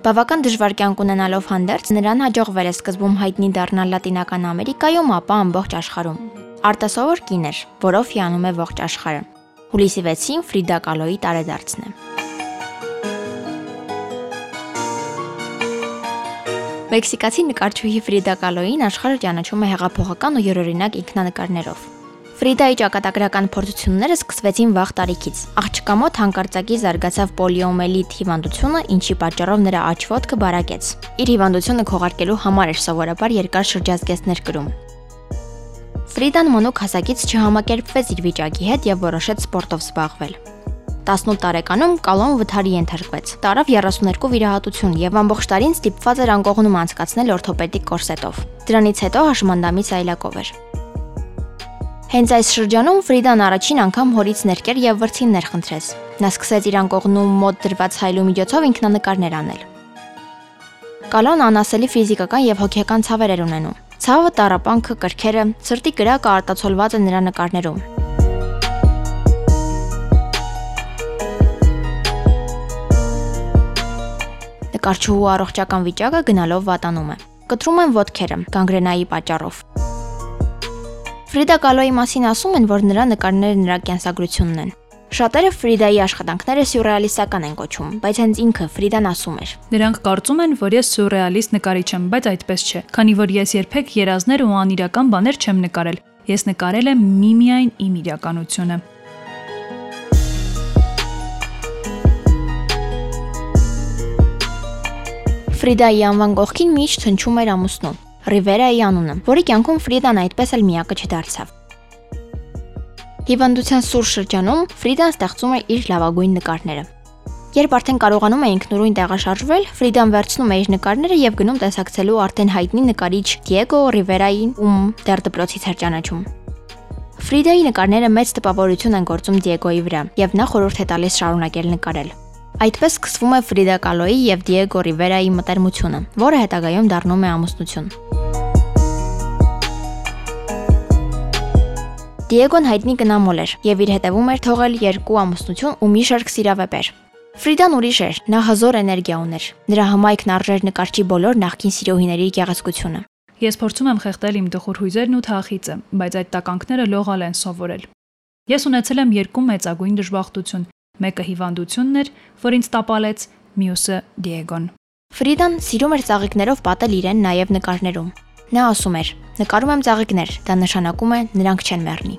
Բավական դժվար կյանք ունենալով հանդերձ նրան հաջողվել է սկզբում հայտնի դառնալ Լատինական Ամերիկայում, ապա ամբողջ աշխարհում։ Արտասովոր կին էր, որով հիանում է ողջ աշխարհը։ Հուլիսի 6-ին Ֆրիդա Կալոյի տարեդարձն է։ Մեքսիկացի նկարչուհի Ֆրիդա Կալոյին աշխարհը ճանաչում է հեղափոխական ու յուրօրինակ ինքնանկարներով։ Ֆրիդայի ճակատագրական փորձությունները սկսվեցին վաղ տարիքից։ Աղջկա մոտ հանկարծակի զարգացավ պոլիոմելիտ հիվանդությունը, ինչի պատճառով նրա աչվոտքը բարակեց։ Իր հիվանդությունը քողարկելու համար էր սովորաբար երկար շրջազգեստներ կրում։ Ֆրիդան մոնոկ հասակից չհամակերպվեց իր վիճակի հետ եւ որոշեց սպորտով զբաղվել։ 18 տարեկանում Կալոն վթարի ենթարկվեց։ Տարավ 32 վիրահատություն եւ ամբողջ տարին ստիպված էր անկողնում անցկացնել օրթոպեդիկ կորսետով։ Դրանից հետո հաշմանդամից այլակով էր։ Հենց այս շրջանում Ֆրիդան առաջին անգամ հորից ներկեր եւ վրցիններ խնդրեց։ Նա սկսեց իրան կողնում մոտ դրված հայլու միջոցով ինքնանկարներ անել։ Կալոն անասելի ֆիզիկական եւ հոգեկան ցավեր էր ունենում։ Ցավը, տարապանքը, կրքերը, սրտի կրակը արտացոլված է նրա նկարներում։ Նկարչուհու առողջական վիճակը գնալով վատանում է։ Կտրում են ոտքերը գանգրենայի պատճառով։ Ֆրիդա Կալոյի մասին ասում են, որ նրա նկարները նրա կենսագրությունն են։ Շատերը Ֆրիդայի աշխատանքները սյուրռեալիստական են կոչում, բայց հենց ինքը Ֆրիդան ասում էր. Նրանք կարծում են, որ ես սյուրռեալիստ նկարիչ եմ, բայց այդպես չէ, քանի որ ես երբեք երազներ ու անիրական բաներ չեմ նկարել։ Ես նկարել եմ միմիայն իմ իրականությունը։ Ֆրիդայի անվան կողքին միշտ հնչում էր ամուսնու։ Ռիվերայի անունը, որի կյանքում Ֆրիդան այդպես էլ միակը չդարձավ։ Հիվանդության սուր շրջանում Ֆրիդան ստեղծում է իր լավագույն նկարները։ Երբ արդեն կարողանում է ինքնուրույն տեղաշարժվել, Ֆրիդան վերցնում է իր նկարները եւ գնում տեսակցելու արդեն հայտնի նկարիչ Դիեգո Ռիվերային, ում դեռ դպրոցից էր ճանաչում։ Ֆրիդայի նկարները մեծ տպավորություն են գործում Դիեգոյի վրա, եւ նա խորհուրդ է տալիս շարունակել նկարել։ Այդպես սկսվում է Ֆրիդա Կալոյի եւ Դիեգո Ռիվերայի մտերմությունը, որը հետագայում դառնում է ամուսնություն։ Դիեգոն հայտնի կնամոլ էր եւ իր հետևում էր թողել երկու ամուսնություն ու մի շարք սիրավեպեր։ Ֆրիդան ուրիշ էր, նա հզոր էներգիա ուներ։ Նրա հմայքն արժեր նկարչի բոլոր նախկին սիրոհիների գեղեցկությունը։ Ես փորձում եմ խեղդել իմ դխուր հույզերն ու թախիծը, բայց այդ տականքները լողալ են սովորել։ Ես ունեցել եմ երկու մեծագույն դժբախտություն, Մեկը հիվանդությունն էր, որ ինձ տապալեց, մյուսը Դիեգոն։ Ֆրիդան սիրում էր ծաղիկներով պատել իրեն նաև նկարներում։ Նա ասում էր. «Նկարում եմ ծաղիկներ, դա նշանակում է նրանք չեն մեռնի»։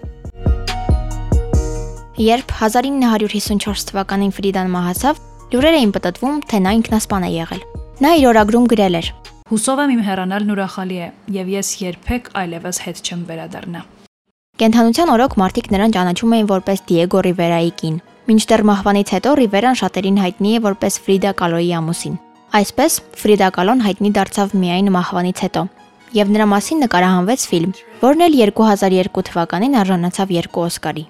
Երբ 1954 թվականին Ֆրիդան մահացավ, լուրեր էին պատտվում, թե նա ինքնասպան է եղել։ Նա իր օրագրում գրել էր. Հուսով եմ իմ հեռանալն ուրախալի է, եւ ես երբեք այլևս հետ չեմ վերադառնա։ Կենթանության օրոք մարդիկ նրան ճանաչում էին որպես Դիեգո Ռիվերայի կին, Մինչդեռ մահվանից հետո Ռիվերան շատերին հայտնի է որպես Ֆրիդա Կալոյի ամուսին։ Այսպես Ֆրիդա Կալոն հայտնի դարձավ միայն մահվանից հետո, եւ նրա մասին նկարահանվեց ֆիլմ, որն էլ 2002 թվականին արժանացավ երկու Օսկարի։